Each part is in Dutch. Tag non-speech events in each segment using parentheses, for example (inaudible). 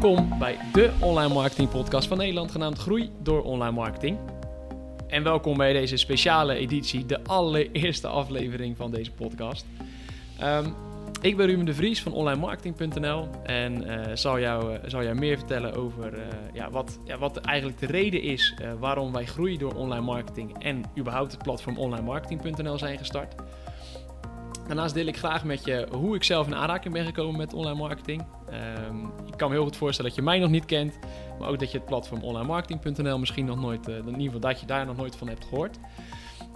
Welkom bij de online marketing podcast van Nederland, genaamd Groei door Online Marketing. En welkom bij deze speciale editie, de allereerste aflevering van deze podcast. Ehm, ik ben Ruben de Vries van onlinemarketing.nl en uh, zal, jou, uh, zal meer vertellen over uh, ja, wat, ja, wat eigenlijk de reden is waarom wij groeien door online marketing en überhaupt het platform onlinemarketing.nl zijn gestart. Daarnaast deel ik graag met je hoe ik zelf in aanraking ben gekomen met online marketing. Um, ik kan me heel goed voorstellen dat je mij nog niet kent, maar ook dat je het platform onlinemarketing.nl misschien nog nooit, uh, in ieder geval dat je daar nog nooit van hebt gehoord.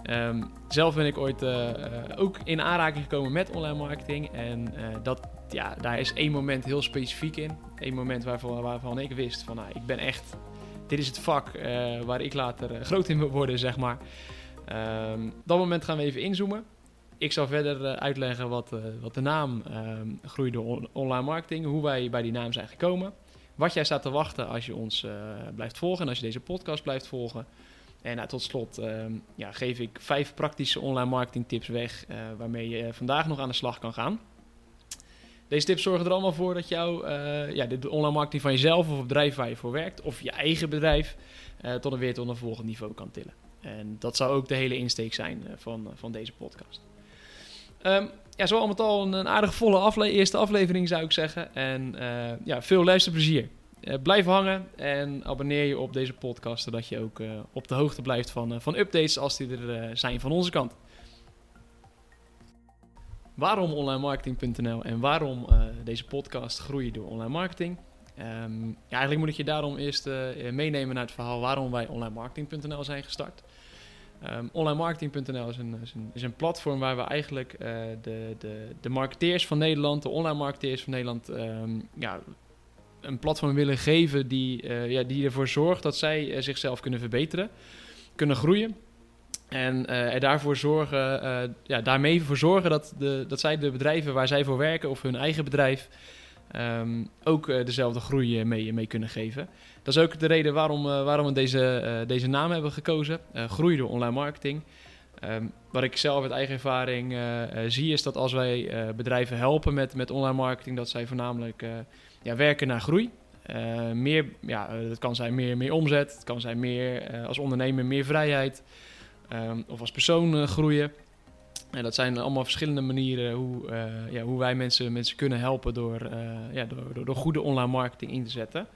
Um, zelf ben ik ooit uh, ook in aanraking gekomen met online marketing en dat, ja, daar is één moment heel specifiek in. Eén moment waarvan, ik wist van nou, ik ben echt, dit is het vak waar ik later groot in wil worden, zeg maar. Um, dat moment gaan we even inzoomen. Ik zal verder uh, uitleggen wat, uh, wat de naam uh, Groei door Online Marketing, hoe wij bij die naam zijn gekomen. Wat jij staat te wachten als je ons uh, blijft volgen en als je deze podcast blijft volgen. En nou, tot slot ehm, ja, geef ik vijf praktische online marketing tips weg waarmee je vandaag nog aan de slag kan gaan. Deze tips zorgen er allemaal voor dat jou ja, de online marketing van jezelf of het bedrijf waar je voor werkt of je eigen bedrijf tot een weer tot een volgend niveau kan tillen. En dat zou ook de hele insteek zijn van, van deze podcast. Um, ja, zo al met al een, een aardig volle afle eerste aflevering zou ik zeggen. En uh, ja, veel luisterplezier. Uh, blijf hangen en abonneer je op deze podcast, zodat je ook uh, op de hoogte blijft van, van updates als die er zijn van onze kant. Waarom onlinemarketing.nl en waarom deze podcast groeien door online marketing? Um, ja, eigenlijk moet ik je daarom eerst meenemen naar het verhaal waarom wij onlinemarketing.nl zijn gestart. Um, onlinemarketing.nl is een, is, is een platform waar we eigenlijk uh, de, de, de marketeers van Nederland, de online marketeers van Nederland, um, ja, een platform willen geven die, uh, ja, die ervoor zorgt dat zij uh, zichzelf kunnen verbeteren, kunnen groeien. En er daarvoor zorgen, ja, daarmee voor zorgen dat, de, dat zij de bedrijven waar zij voor werken of hun eigen bedrijf um, ook dezelfde groei mee, mee kunnen geven. Dat is ook de reden waarom, uh, waarom we deze, deze naam hebben gekozen. Groei door online marketing. Um, wat ik zelf uit eigen ervaring zie is dat als wij bedrijven helpen met, met online marketing, dat zij voornamelijk ja, werken naar groei. meer, ja, dat kan zijn meer, meer omzet, het kan zijn meer als ondernemer meer vrijheid um, of als persoon groeien. En dat zijn allemaal verschillende manieren hoe, ja, hoe wij mensen, mensen kunnen helpen door, ja, door, door, goede online marketing in te zetten.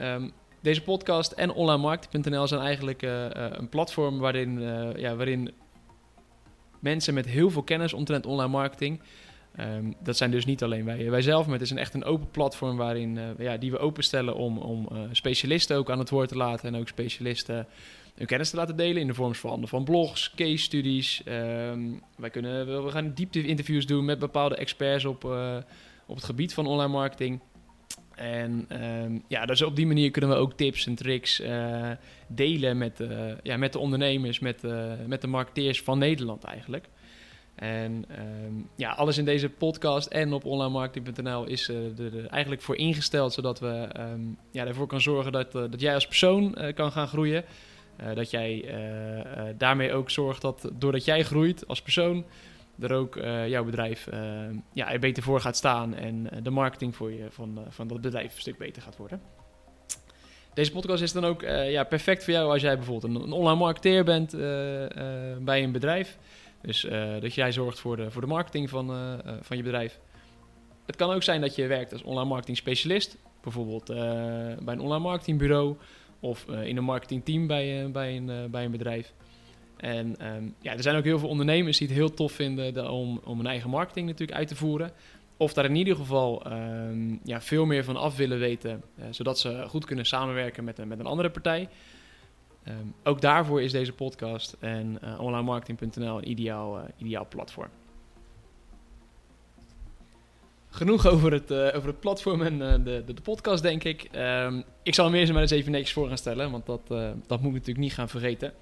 Um, deze podcast en onlinemarketing.nl zijn eigenlijk uh, een platform waarin, ja, waarin mensen met heel veel kennis omtrent online marketing. Um, dat zijn dus niet alleen wij, wij zelf, maar het is een echt een open platform waarin, ja, die we openstellen om, om specialisten ook aan het woord te laten en ook specialisten hun kennis te laten delen in de vorm van, van blogs, case studies. Um, wij kunnen, we gaan diepte interviews doen met bepaalde experts op, op het gebied van online marketing. En um, ja, dus op die manier kunnen we ook tips en tricks delen met, ja, met de ondernemers, met, met de marketeers van Nederland eigenlijk. En um, ja, alles in deze podcast en op onlinemarketing.nl is er eigenlijk voor ingesteld, zodat we um, ja, ervoor kan zorgen dat, dat jij als persoon kan gaan groeien. dat jij daarmee ook zorgt dat doordat jij groeit als persoon, er ook jouw bedrijf uh, ja, er beter voor gaat staan en de marketing voor je van, van dat bedrijf een stuk beter gaat worden. Deze podcast is dan ook ja, perfect voor jou als jij bijvoorbeeld een, een online marketeer bent bij een bedrijf. Dus dat jij zorgt voor de, voor de marketing van, van je bedrijf. Het kan ook zijn dat je werkt als online marketing specialist, bijvoorbeeld bij een online marketingbureau of in een marketingteam bij, bij, een, bij een bedrijf. En um, ja, er zijn ook heel veel ondernemers die het heel tof vinden de, om, om een eigen marketing natuurlijk uit te voeren. Of daar in ieder geval um, ja, veel meer van af willen weten, zodat ze goed kunnen samenwerken met, met een andere partij. Um, ook daarvoor is deze podcast en uh, onlinemarketing.nl een ideaal, uh, ideaal platform. Genoeg over het, over het platform en de, de, de, podcast, denk ik. ik zal hem eerst maar eens even netjes voor gaan stellen, want dat, dat moet ik natuurlijk niet gaan vergeten.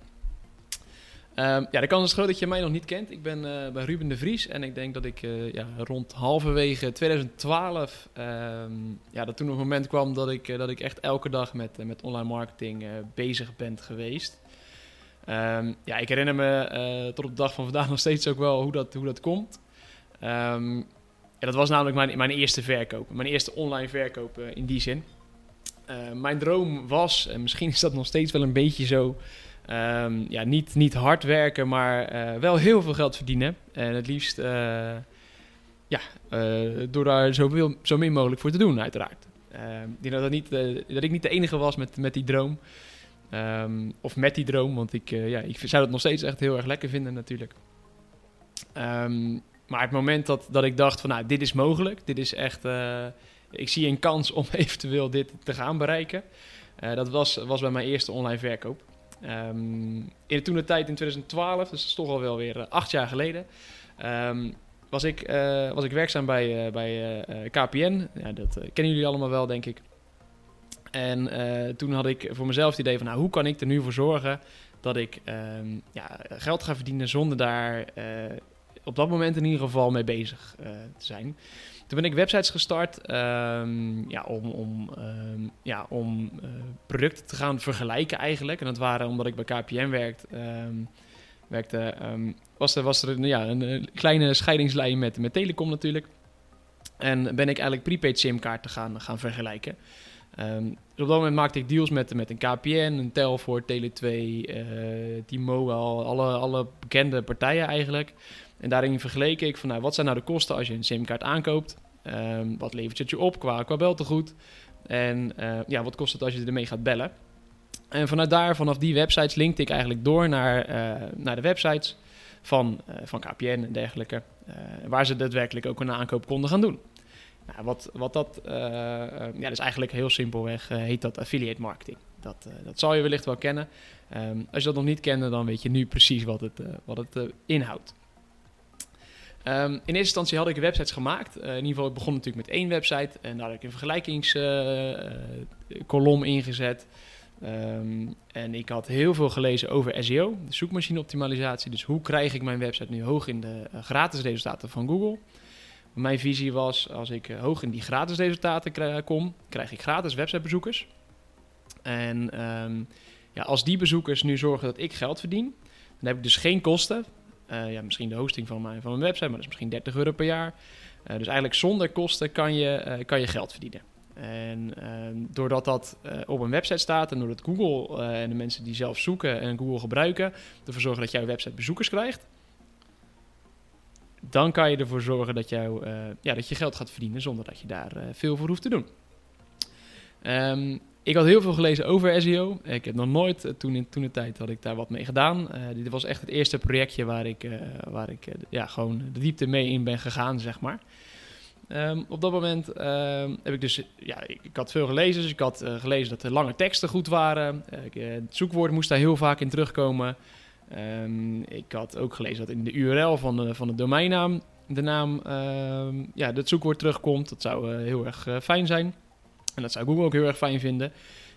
Um, ja, de kans is groot dat je mij nog niet kent. Ik ben uh, bij Ruben de Vries en ik denk dat ik uh, ja, rond halverwege 2012, um, ja, dat toen een moment kwam dat ik, uh, dat ik echt elke dag met, met online marketing bezig ben geweest. Um, ja, ik herinner me tot op de dag van vandaag (laughs) nog steeds ook wel hoe dat, hoe dat komt. ja, dat was namelijk mijn, mijn eerste verkoop, mijn eerste online verkoop in die zin. mijn droom was, en misschien is dat nog steeds wel een beetje zo, ehm, ja, niet, niet hard werken, maar wel heel veel geld verdienen. En het liefst ja, door daar zoveel, zo min mogelijk voor te doen, uiteraard. ik denk dat, niet, dat ik niet de enige was met, met die droom. Ehm, of met die droom, want ik, ja, ik zou het nog steeds echt heel erg lekker vinden natuurlijk. Ehm, maar het moment dat, dat ik dacht van nou, dit is mogelijk, dit is echt, ik zie een kans om (laughs) eventueel dit te gaan bereiken. Dat was, was bij mijn eerste online verkoop. Um, in toen de tijd in 2012, dus dat is toch al wel weer uh, acht jaar geleden, um, was, ik, was ik werkzaam bij, bij KPN. Ja, dat kennen jullie allemaal wel, denk ik. En toen had ik voor mezelf het idee van, nou, hoe kan ik er nu voor zorgen dat ik um, ja, geld ga verdienen zonder daar op dat moment in ieder geval mee bezig te zijn. Toen ben ik websites gestart um, ja, om, om, um, ja, om uh, producten te gaan vergelijken eigenlijk. En dat waren omdat ik bij KPN werkt, um, werkte, was er, was er ja, een, een, kleine scheidingslijn met, met Telecom natuurlijk. En ben ik eigenlijk prepaid simkaarten gaan, gaan vergelijken. Dus op dat moment maakte ik deals met, met een KPN, een Telfort, Tele2, uh, T-Mobile, alle, alle bekende partijen eigenlijk. En daarin vergeleken ik van nou, wat zijn nou de kosten als je een simkaart aankoopt? Um, wat levert het je op qua, qua beltegoed? En uh, ja, wat kost het als je ermee gaat bellen? En vanuit daar, vanaf die websites, linkte ik eigenlijk door naar, uh, naar de websites van, uh, van KPN en dergelijke. waar ze daadwerkelijk ook een aankoop konden gaan doen. Nou, wat, wat dat, ja, dus eigenlijk heel simpelweg heet dat affiliate marketing. Dat, dat zal je wellicht wel kennen. Um, als je dat nog niet kende, dan weet je nu precies wat het, wat het inhoudt. Um, in eerste instantie had ik websites gemaakt. Uh, in ieder geval, ik begon natuurlijk met één website. En daar had ik een vergelijkingskolom ingezet. Um, en ik had heel veel gelezen over SEO, de zoekmachine-optimalisatie. Dus hoe krijg ik mijn website nu hoog in de uh, gratis resultaten van Google? Mijn visie was, als ik hoog in die gratis resultaten kom, krijg ik gratis websitebezoekers. En um, ja, als die bezoekers nu zorgen dat ik geld verdien, dan heb ik dus geen kosten. Uh, ja, misschien de hosting van mijn, van mijn website, maar dat is misschien 30 euro per jaar. Uh, dus eigenlijk zonder kosten kan je, uh, kan je geld verdienen. En ehm, doordat dat op een website staat en doordat Google en de mensen die zelf zoeken en Google gebruiken, ervoor zorgen dat jouw website bezoekers krijgt, dan kan je ervoor zorgen dat, jou, ja, dat je geld gaat verdienen zonder dat je daar veel voor hoeft te doen. Um, ik had heel veel gelezen over SEO. Ik heb nog nooit, eh, toen in toen de tijd had ik daar wat mee gedaan. Uh, dit was echt het eerste projectje waar ik, uh, waar ik ja, gewoon de diepte mee in ben gegaan, zeg maar. Um, op dat moment um, heb ik dus, ja, ik, had veel gelezen. Dus ik had gelezen dat de lange teksten goed waren. Ik, het zoekwoord moest daar heel vaak in terugkomen. Um, ik had ook gelezen dat in de URL van de, van de domeinnaam de naam, ja, het zoekwoord terugkomt. Dat zou heel erg fijn zijn. En dat zou Google ook heel erg fijn vinden.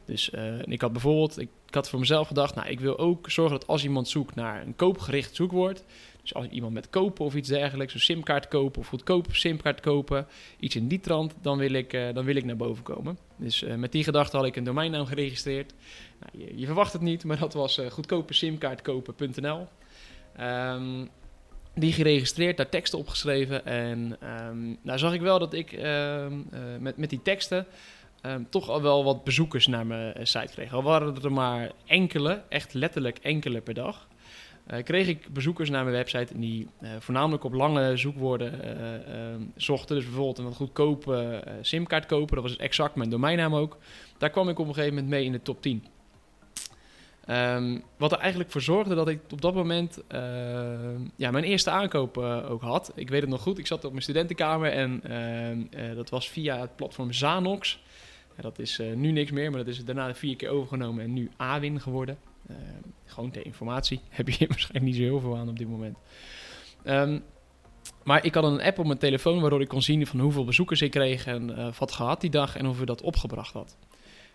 Dus uh, ik had bijvoorbeeld, ik, had voor mezelf gedacht, nou, ik wil ook zorgen dat als iemand zoekt naar een koopgericht zoekwoord, dus als iemand met kopen of iets dergelijks, een simkaart kopen of goedkoop simkaart kopen, iets in die trant, dan wil ik, uh, dan wil ik naar boven komen. Dus uh, met die gedachte had ik een domeinnaam geregistreerd. Nou, je, verwacht het niet, maar dat was goedkope simkaartkopen.nl. Um, ehm, die geregistreerd, daar teksten opgeschreven. En um, nou zag ik wel dat ik um, met, met die teksten um, toch al wel wat bezoekers naar mijn eh, site kreeg. Al waren er maar enkele, echt letterlijk enkele per dag. Uh, kreeg ik bezoekers naar mijn website die uh, voornamelijk op lange zoekwoorden uh, zochten. Dus bijvoorbeeld een wat goedkope simkaart kopen. Dat was exact mijn domeinnaam ook. Daar kwam ik op een gegeven moment mee in de top 10. Um, ehm, wat er eigenlijk voor zorgde dat ik op dat moment ja, mijn eerste aankoop ook had. Ik weet het nog goed, ik zat op mijn studentenkamer en dat was via het platform Zanox. Dat is nu niks meer, maar dat is daarna vier keer overgenomen en nu Awin geworden. Ehm, gewoon ter informatie, (laughs) heb je waarschijnlijk niet zo heel veel aan op dit moment. Um, maar ik had een app op mijn telefoon waardoor ik kon zien van hoeveel bezoekers ik kreeg en wat gehad die dag en hoeveel dat opgebracht had.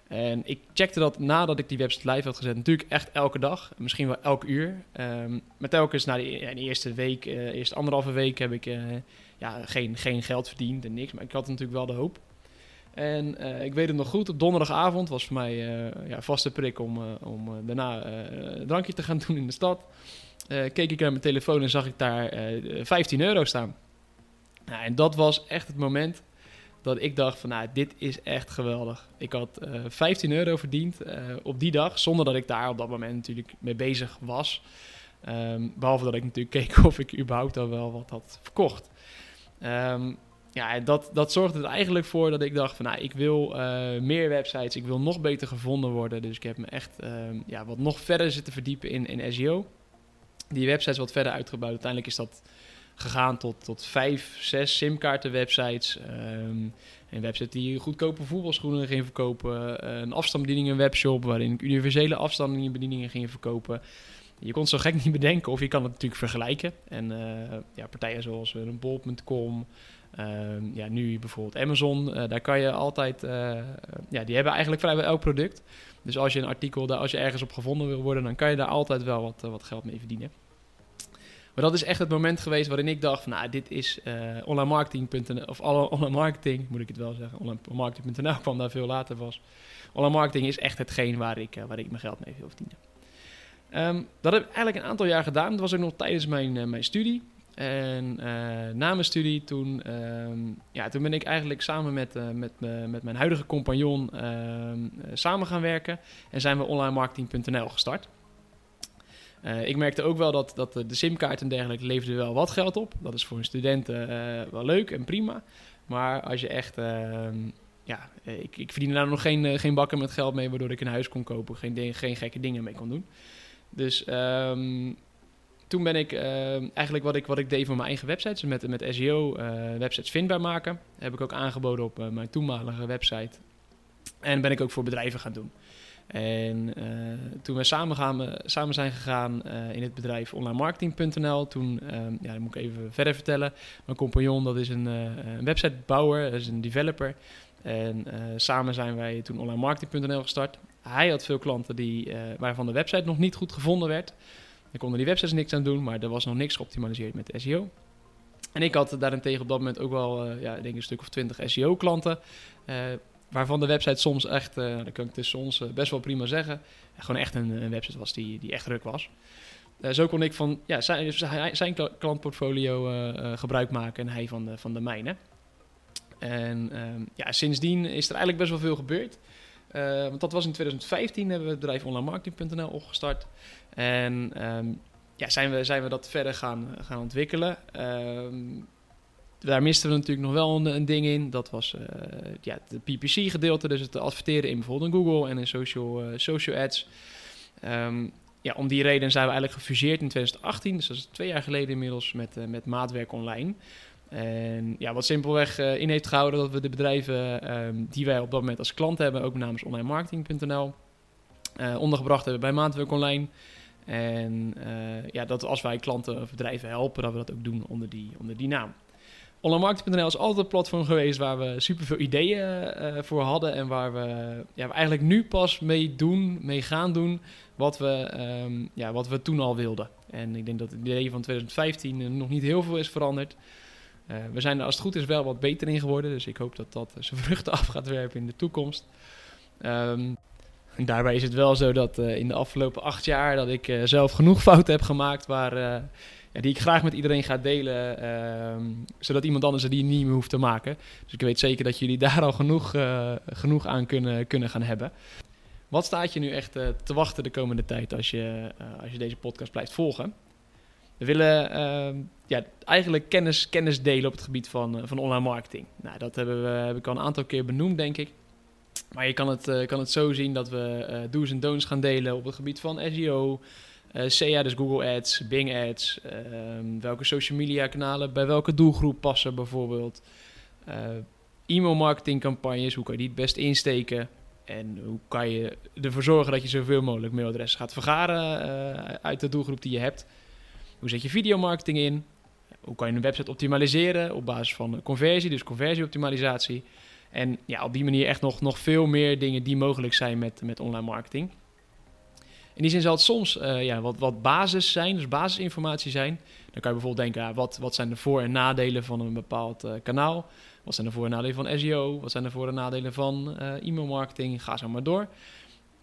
En ik checkte dat nadat ik die website live had gezet. Natuurlijk echt elke dag, misschien wel elk uur. Um, maar telkens na de, de, eerste week, uh, eerste anderhalve week heb ik ja, geen, geen geld verdiend en niks. Maar ik had natuurlijk wel de hoop. En uh, ik weet het nog goed, op donderdagavond was voor mij ja, vaste prik om, om daarna een drankje te gaan (laughs) doen in de stad. keek ik naar mijn telefoon en zag ik daar 15 euro staan. Nou, en dat was echt het moment dat ik dacht van, nou, dit is echt geweldig. Ik had uh, 15 euro verdiend op die dag, zonder dat ik daar op dat moment natuurlijk mee bezig was. Um, behalve dat ik natuurlijk keek (laughs) of ik überhaupt al wel wat had verkocht. Um, ja, dat, dat zorgde er eigenlijk voor dat ik dacht van, nou, ik wil uh, meer websites, ik wil nog beter gevonden worden. Dus ik heb me echt um, ja, wat nog verder zitten verdiepen in, in SEO. Die websites wat verder uitgebouwd. Uiteindelijk is dat gegaan tot, tot vijf, zes simkaarten websites. Um, een website die goedkope voetbalschoenen ging verkopen. Een afstandsbediening, een webshop waarin ik universele afstandsbedieningen ging verkopen. Je kon het zo gek niet bedenken of je kan het natuurlijk vergelijken. En uh, ja, partijen zoals een bol.com, Ehm, ja, nu bijvoorbeeld Amazon, uh, daar kan je altijd, uh, ja, die hebben eigenlijk vrijwel elk product. Dus als je een artikel, daar, als je ergens op gevonden wil worden, dan kan je daar altijd wel wat, uh, wat geld mee verdienen. Maar dat is echt het moment geweest waarin ik dacht van, nou, dit is online marketing.nl, of online marketing, moet ik het wel zeggen. Online marketing.nl kwam daar veel later was. Online marketing is echt hetgeen waar ik, waar ik mijn geld mee wil verdienen. Um, dat heb ik eigenlijk een aantal jaar gedaan. Dat was ook nog tijdens mijn, mijn studie. En uh, na mijn studie, toen, uh, ja, toen ben ik eigenlijk samen met, uh, met, met mijn huidige compagnon ehm, samen gaan werken. En zijn we onlinemarketing.nl gestart. ik merkte ook wel dat, dat de simkaart en dergelijke leverde wel wat geld op. Dat is voor een student wel leuk en prima. Maar als je echt... Ehm, ja, ik, ik verdiende daar nog geen, geen bakken met geld mee... waardoor ik een huis kon kopen, geen, geen gekke dingen mee kon doen. Dus toen ben ik uh, eigenlijk wat ik, wat ik deed voor mijn eigen websites, met, met SEO eh, websites vindbaar maken. Heb ik ook aangeboden op uh, mijn toenmalige website. En ben ik ook voor bedrijven gaan doen. En toen we samen, gaan, samen zijn gegaan in het bedrijf onlinemarketing.nl, toen, ehm, ja, dat moet ik even verder vertellen. Mijn compagnon, dat is een, een websitebouwer, dat is een developer. En samen zijn wij toen onlinemarketing.nl gestart. Hij had veel klanten die, waarvan de website nog niet goed gevonden werd. Ik kon er die websites niks aan doen, maar er was nog niks geoptimaliseerd met SEO. En ik had daarentegen op dat moment ook wel, uh, ja, ik denk een stuk of twintig SEO-klanten. Uh, waarvan de website soms echt, uh, dat kan ik tussen ons best wel prima zeggen, gewoon echt een, website was die, die echt druk was. zo kon ik van ja, zijn, zijn klantportfolio gebruik maken en hij van de, van de mijne. En ehm, ja, sindsdien is er eigenlijk best wel veel gebeurd. Want dat was in 2015, hebben we het bedrijf onlinemarketing.nl opgestart. En um, ja, zijn, we, zijn we dat verder gaan, gaan ontwikkelen. Um, daar misten we natuurlijk nog wel een, ding in. Dat was uh, ja, het PPC-gedeelte, dus het adverteren in bijvoorbeeld Google en in social, uh, social ads. Um, ja, om die reden zijn we eigenlijk gefuseerd in 2018, dus dat is twee jaar geleden inmiddels, met, uh, met Maatwerk Online. En ja, wat simpelweg in heeft gehouden dat we de bedrijven die wij op dat moment als klant hebben, ook namens onlinemarketing.nl, ondergebracht hebben bij Maatwerk Online. En uh, ja, dat als wij klanten of bedrijven helpen, dat we dat ook doen onder die, onder die naam. Onlinemarketing.nl is altijd een platform geweest waar we superveel ideeën voor hadden. En waar we, ja, we eigenlijk nu pas mee doen, mee gaan doen, wat we, um, ja, wat we toen al wilden. En ik denk dat het idee van 2015 nog niet heel veel is veranderd. We zijn er als het goed is wel wat beter in geworden. Dus ik hoop dat dat zijn vruchten (laughs) af gaat werpen in de toekomst. Um, en daarbij is het wel zo dat uh, in de afgelopen acht jaar dat ik uh, zelf genoeg fouten heb gemaakt waar, ja, die ik graag met iedereen ga delen. Ehm, zodat iemand anders er die niet meer hoeft te maken. Dus ik weet zeker dat jullie (laughs) daar al genoeg, genoeg aan kunnen, kunnen gaan hebben. Wat staat je nu echt te wachten de komende tijd als je, als je deze podcast blijft volgen? We willen uh, ja, eigenlijk kennis, kennis delen op het gebied van, van online marketing. Nou, dat hebben we, heb ik al een aantal keer benoemd, denk ik. Maar je kan het, uh, kan het zo zien dat we uh, do's en don'ts gaan delen op het gebied van SEO, SEA, dus Google Ads, Bing Ads, ehm, welke social media kanalen bij welke doelgroep passen bijvoorbeeld. e-mail marketing campagnes, hoe kan je die het best insteken? En hoe kan je ervoor zorgen dat je zoveel mogelijk mailadressen gaat vergaren uit de doelgroep die je hebt? Hoe zet je videomarketing in? Hoe kan je een website optimaliseren op basis van conversie, dus conversieoptimalisatie. En ja, op die manier echt nog, nog veel meer dingen die mogelijk zijn met, met online marketing. In die zin zal het soms uh, ja, wat, wat basis zijn, dus basisinformatie zijn. Dan kan je bijvoorbeeld denken, wat, wat zijn de voor- en nadelen van een bepaald uh, kanaal? Wat zijn de voor- en nadelen van SEO? Wat zijn de voor- en nadelen van uh, e-mailmarketing? Ga zo maar door.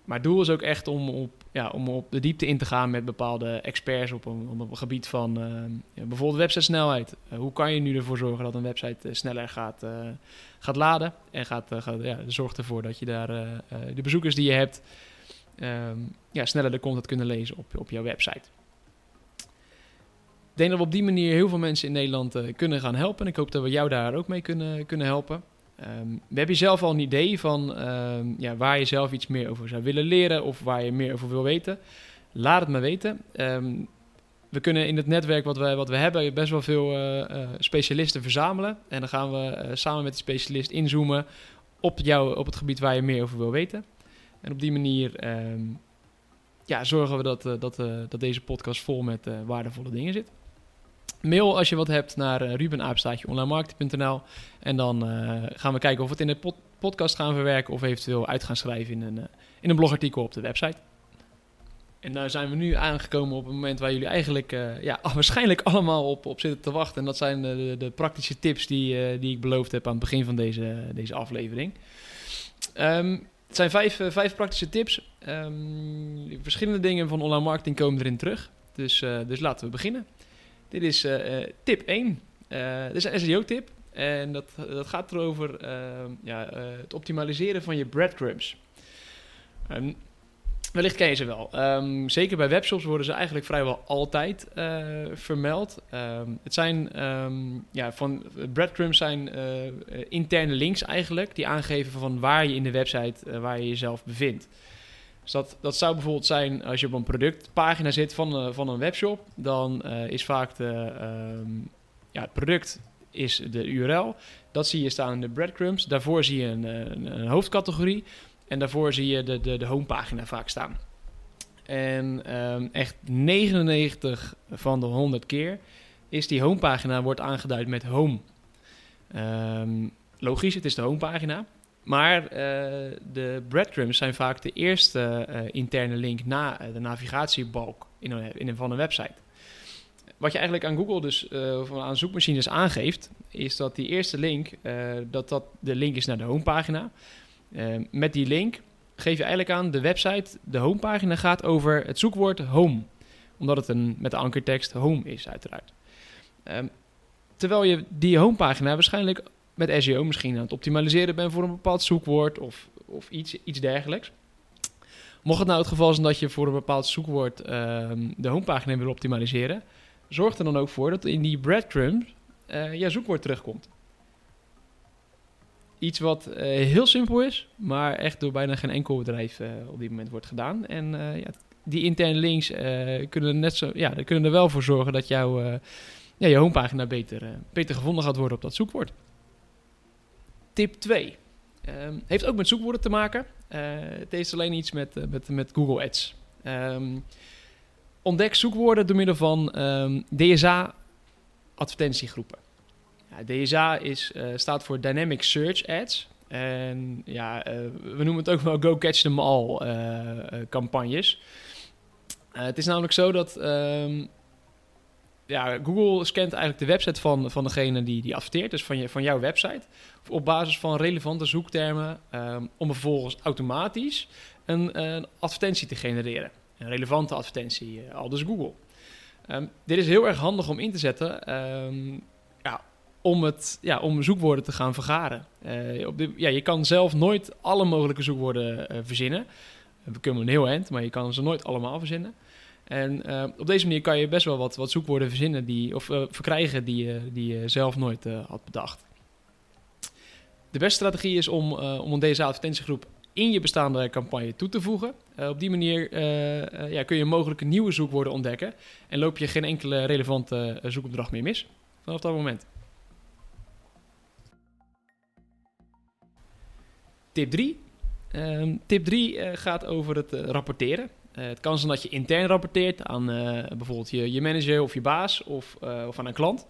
Maar het doel is ook echt om op, ja, om op de diepte in te gaan met bepaalde experts op een, op een gebied van ja, bijvoorbeeld websitesnelheid. hoe kan je nu ervoor zorgen dat een website sneller gaat, gaat laden en gaat, gaat ja, zorgt ervoor dat je daar de bezoekers die je hebt ehm, ja, sneller de content kunnen lezen op, op jouw website. Ik denk dat we op die manier heel veel mensen in Nederland kunnen gaan helpen. Ik hoop dat we jou daar ook mee kunnen, kunnen helpen. Um, we hebben zelf al een idee van um, ja, waar je zelf iets meer over zou willen leren of waar je meer over wil weten. Laat het me weten. Um, we kunnen in het netwerk wat we, wat we hebben best wel veel uh, uh, specialisten verzamelen. En dan gaan we samen met die specialist inzoomen op, jou, op het gebied waar je meer over wil weten. En op die manier ja, zorgen we dat, dat, dat deze podcast vol met waardevolle dingen zit. Mail als je wat hebt naar uh, rubenaapstaatjeonlinemarketing.nl. En dan uh, gaan we kijken of we het in de podcast gaan verwerken of eventueel uit gaan schrijven in een, uh, in een blogartikel op de website. En daar zijn we nu aangekomen op een moment waar jullie eigenlijk ja, (laughs) waarschijnlijk allemaal op, op zitten te wachten. En dat zijn de, de praktische tips die, die ik beloofd heb aan het begin van deze, deze aflevering. Um, het zijn vijf, vijf praktische tips. Um, verschillende dingen van online marketing komen erin terug. Dus, dus laten we beginnen. Dit is eh, eh, tip 1. Eh, dit is een SEO-tip. En dat, dat gaat erover ehm, ja, het optimaliseren van je breadcrumbs. Um, wellicht ken je ze wel. Um, zeker bij webshops worden ze eigenlijk vrijwel altijd vermeld. Het zijn um, ja, van breadcrumbs zijn interne links eigenlijk die aangeven van waar je in de website waar je jezelf bevindt. Dus dat, dat zou bijvoorbeeld zijn als je op een productpagina zit van, uh, van een webshop. Dan uh, is vaak de, um, ja, het product is de URL. Dat zie je staan in de breadcrumbs. Daarvoor zie je een, een, een hoofdcategorie. En daarvoor zie je de, de, de homepagina vaak staan. En um, echt 99 van de 100 keer is die homepagina wordt aangeduid met home. Um, logisch, het is de homepagina. Maar uh, de breadcrumbs zijn vaak de eerste uh, interne link na uh, de navigatiebalk in een, in een, van een website. Wat je eigenlijk aan Google dus, of aan zoekmachines aangeeft, is dat die eerste link, dat dat de link is naar de homepagina. met die link geef je eigenlijk aan de website, de homepagina gaat over het zoekwoord home. Omdat het een, met de ankertekst home is uiteraard. Um, terwijl je die homepagina waarschijnlijk met SEO misschien aan het optimaliseren ben voor een bepaald zoekwoord of, of iets, iets dergelijks. Mocht het nou het geval zijn dat je voor een bepaald zoekwoord uh, de homepagina wil optimaliseren, zorg er dan ook voor dat in die breadcrumbs uh, jouw zoekwoord terugkomt. Iets wat uh, heel simpel is, maar echt door bijna geen enkel bedrijf uh, op dit moment wordt gedaan. En ja, die interne links kunnen, net zo, ja, kunnen er wel voor zorgen dat jouw ja, homepagina beter, beter gevonden gaat worden op dat zoekwoord. Tip 2. Um, ehm, heeft ook met zoekwoorden te maken. Uh, het heeft alleen iets met, uh, met, met Google Ads. Um, ontdek zoekwoorden door middel van ehm, DSA-advertentiegroepen. Ja, DSA is, uh, staat voor Dynamic Search Ads. En ja, we noemen het ook wel Go Catch Them All campagnes. het is namelijk zo dat ja, Google scant eigenlijk de website van, van degene die, die adverteert, dus van, je, van jouw website, op basis van relevante zoektermen, um, om vervolgens automatisch een, een, advertentie te genereren. Een relevante advertentie, uh, al dus Google. Um, dit is heel erg handig om in te zetten um, ja, om, het, ja, om zoekwoorden te gaan vergaren. Uh, op de, ja, je kan zelf nooit alle mogelijke zoekwoorden uh, verzinnen. We kunnen een heel eind, maar je kan ze nooit allemaal verzinnen. En uh, op deze manier kan je best wel wat, wat zoekwoorden verzinnen die, of uh, verkrijgen die, die je zelf nooit had bedacht. De beste strategie is om, om deze advertentiegroep in je bestaande campagne toe te voegen. op die manier ja, kun je mogelijke nieuwe zoekwoorden ontdekken en loop je geen enkele relevante zoekopdracht meer mis vanaf dat moment. Tip 3. Um, tip 3 gaat over het rapporteren. Uh, het kan zijn dat je intern rapporteert aan uh, bijvoorbeeld je, je, manager of je baas of, uh, of aan een klant.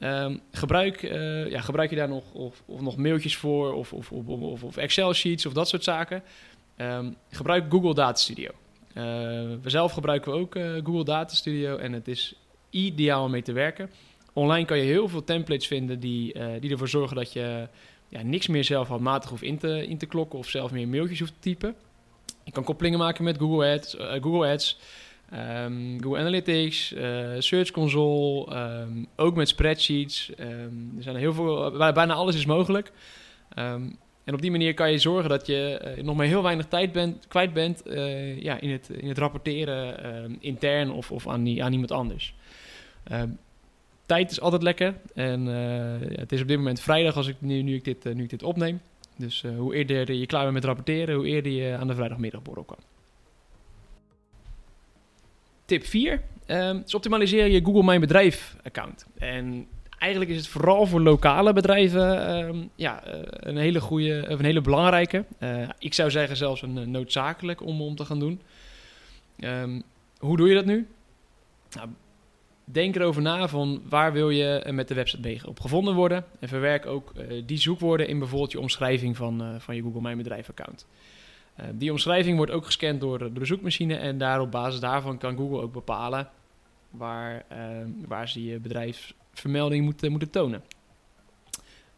Um, gebruik, ja, gebruik je daar nog, of, of nog mailtjes voor of, of, of, of Excel-sheets of dat soort zaken? Um, gebruik Google Data Studio. we zelf gebruiken we ook Google Data Studio en het is ideaal om mee te werken. Online kan je heel veel templates vinden die, die ervoor zorgen dat je ja, niks meer zelf handmatig hoeft in te, in te klokken of zelf meer mailtjes hoeft te typen. Je kan koppelingen maken met Google Ads, Google Ads ehm, Google Analytics, Search Console, ehm, ook met spreadsheets. er zijn heel veel, bijna alles is mogelijk. En op die manier kan je zorgen dat je nog maar heel weinig tijd bent, kwijt bent ja, in, het, in het rapporteren intern of, of aan, aan iemand anders. Ehm, tijd is altijd lekker. En het is op dit moment vrijdag als ik, nu, ik, dit, nu ik dit opneem. Dus hoe eerder je klaar bent met rapporteren, hoe eerder je aan de vrijdagmiddagborrel kan. Tip 4 um, ehm, is optimaliseer je Google Mijn Bedrijf account. En eigenlijk is het vooral voor lokale bedrijven ehm, ja, eh, een hele goede, een hele belangrijke. Uh, ik zou zeggen zelfs een noodzakelijk om, om te gaan doen. Um, hoe doe je dat nu? Nou, denk erover na van waar wil je met de website op gevonden worden. En verwerk ook die zoekwoorden in bijvoorbeeld je omschrijving van, van je Google Mijn Bedrijf account. die omschrijving wordt ook gescand door, de zoekmachine en daar op basis daarvan kan Google ook bepalen waar, ehm, waar ze je bedrijf vermelding moeten, moeten tonen.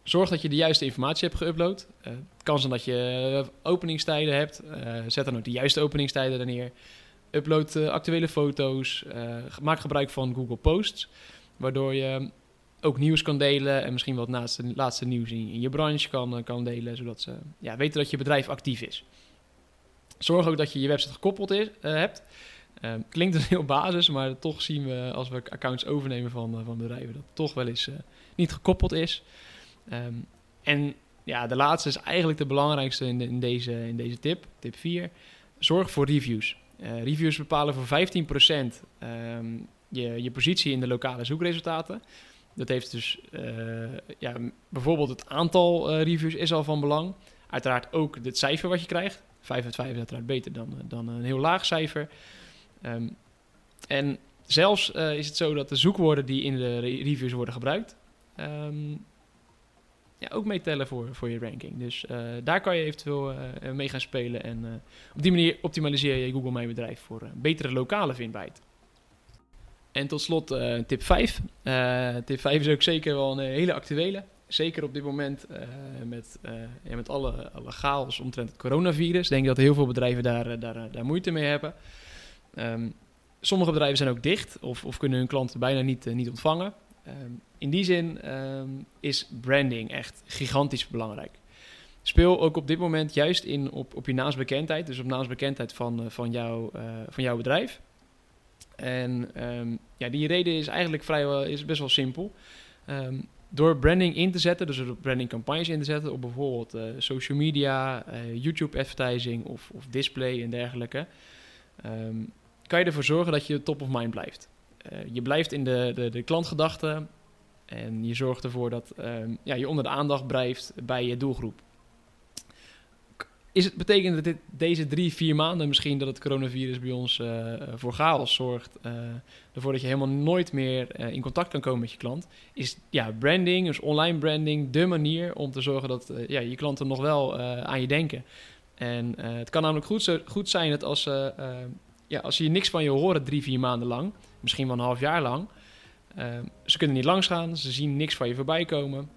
Zorg dat je de juiste informatie hebt geüpload. Het kan zijn dat je openingstijden hebt. Zet dan ook de juiste openingstijden er neer. Upload uh, actuele foto's. maak gebruik van Google Posts. Waardoor je ook nieuws kan delen. En misschien wat laatste, laatste nieuws in, je branche kan, kan delen. Zodat ze ja, weten dat je bedrijf actief is. Zorg ook dat je je website gekoppeld is, hebt. Um, klinkt een heel basis, maar toch zien we als we accounts overnemen van, van bedrijven dat het toch wel eens niet gekoppeld is. Um, en ja, de laatste is eigenlijk de belangrijkste in, in, deze, in deze tip, tip 4. Zorg voor reviews. Uh, reviews bepalen voor 15% um, ehm, je, je positie in de lokale zoekresultaten. Dat heeft dus ja, bijvoorbeeld het aantal reviews is al van belang. Uiteraard ook het cijfer wat je krijgt. 5 uit 5 is uiteraard beter dan, dan een heel laag cijfer. Um, en zelfs is het zo dat de zoekwoorden die in de reviews worden gebruikt, um, ja, ook meetellen voor, voor je ranking. Dus uh, daar kan je eventueel uh, mee gaan spelen. En op die manier optimaliseer je Google Mijn Bedrijf voor betere lokale vindbaarheid. En tot slot tip 5. tip 5 is ook zeker wel een hele actuele. Zeker op dit moment met, met alle, alle chaos omtrent het coronavirus. Denk dat heel veel bedrijven daar, daar, daar moeite mee hebben. Um, sommige bedrijven zijn ook dicht of, of kunnen hun klanten bijna niet, niet ontvangen. Um, in die zin um, is branding echt gigantisch belangrijk. Speel ook op dit moment juist in op, op je naamsbekendheid, dus op naamsbekendheid van, uh, van, jou, uh, van jouw bedrijf. En ja, die reden is eigenlijk vrijwel is best wel simpel. door branding in te zetten, dus door brandingcampagnes in te zetten op bijvoorbeeld social media, YouTube advertising of, of display en dergelijke kan je ervoor zorgen dat je top of mind blijft. Uh, je blijft in de, de, de klantgedachten en je zorgt ervoor dat um, ja, je onder de aandacht blijft bij je doelgroep. Is het betekent dat dit, deze drie, vier maanden misschien dat het coronavirus bij ons uh, voor chaos zorgt, uh, ervoor dat je helemaal nooit meer in contact kan komen met je klant, is ja, branding, dus online branding, de manier om te zorgen dat ja, je klanten nog wel aan je denken. En het kan namelijk goed, goed zijn dat als, uh, ja, als ze niks van je horen drie, vier maanden lang, misschien wel een half jaar lang, ze kunnen niet langs gaan, ze zien niks van je voorbij komen.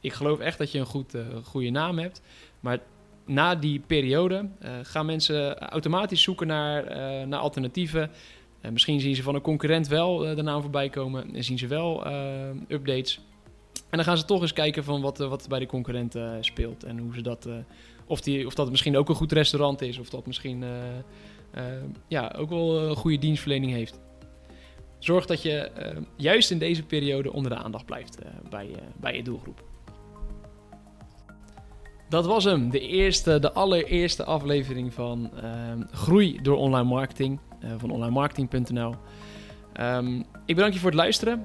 ik geloof echt dat je een goed, goede naam hebt, maar na die periode gaan mensen automatisch zoeken naar, naar alternatieven. misschien zien ze van een concurrent wel de naam voorbij komen en zien ze wel updates. En dan gaan ze toch eens kijken van wat, wat bij de concurrent speelt en hoe ze dat of, die, of dat misschien ook een goed restaurant is. Of dat misschien ja, ook wel een goede dienstverlening heeft. Zorg dat je uh, juist in deze periode onder de aandacht blijft bij, bij je doelgroep. Dat was hem, de, eerste, de allereerste aflevering van Groei door online marketing van onlinemarketing.nl. Um, ik bedank je voor het luisteren.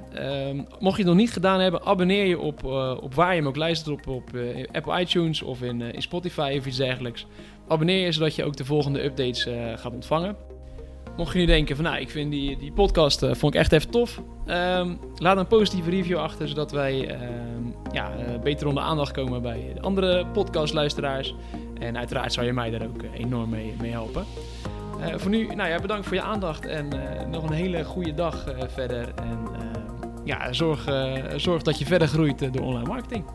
Um, mocht je het nog niet gedaan hebben, abonneer je op, op waar je hem ook luistert. Op, op Apple iTunes of in, in, Spotify of iets dergelijks. Abonneer je zodat je ook de volgende updates eh, gaat ontvangen. Mocht je nu denken van nou, ik vind die, die podcast eh, vond ik echt even tof. Ehm, laat een positieve review achter, zodat wij ehm, ja, eh, beter onder aandacht komen bij de andere podcastluisteraars. En uiteraard zou je mij daar ook enorm mee, mee helpen. Voor nu, nou ja, bedankt voor je aandacht en nog een hele goede dag verder. En ehm, ja, zorg, zorg dat je verder groeit door online marketing.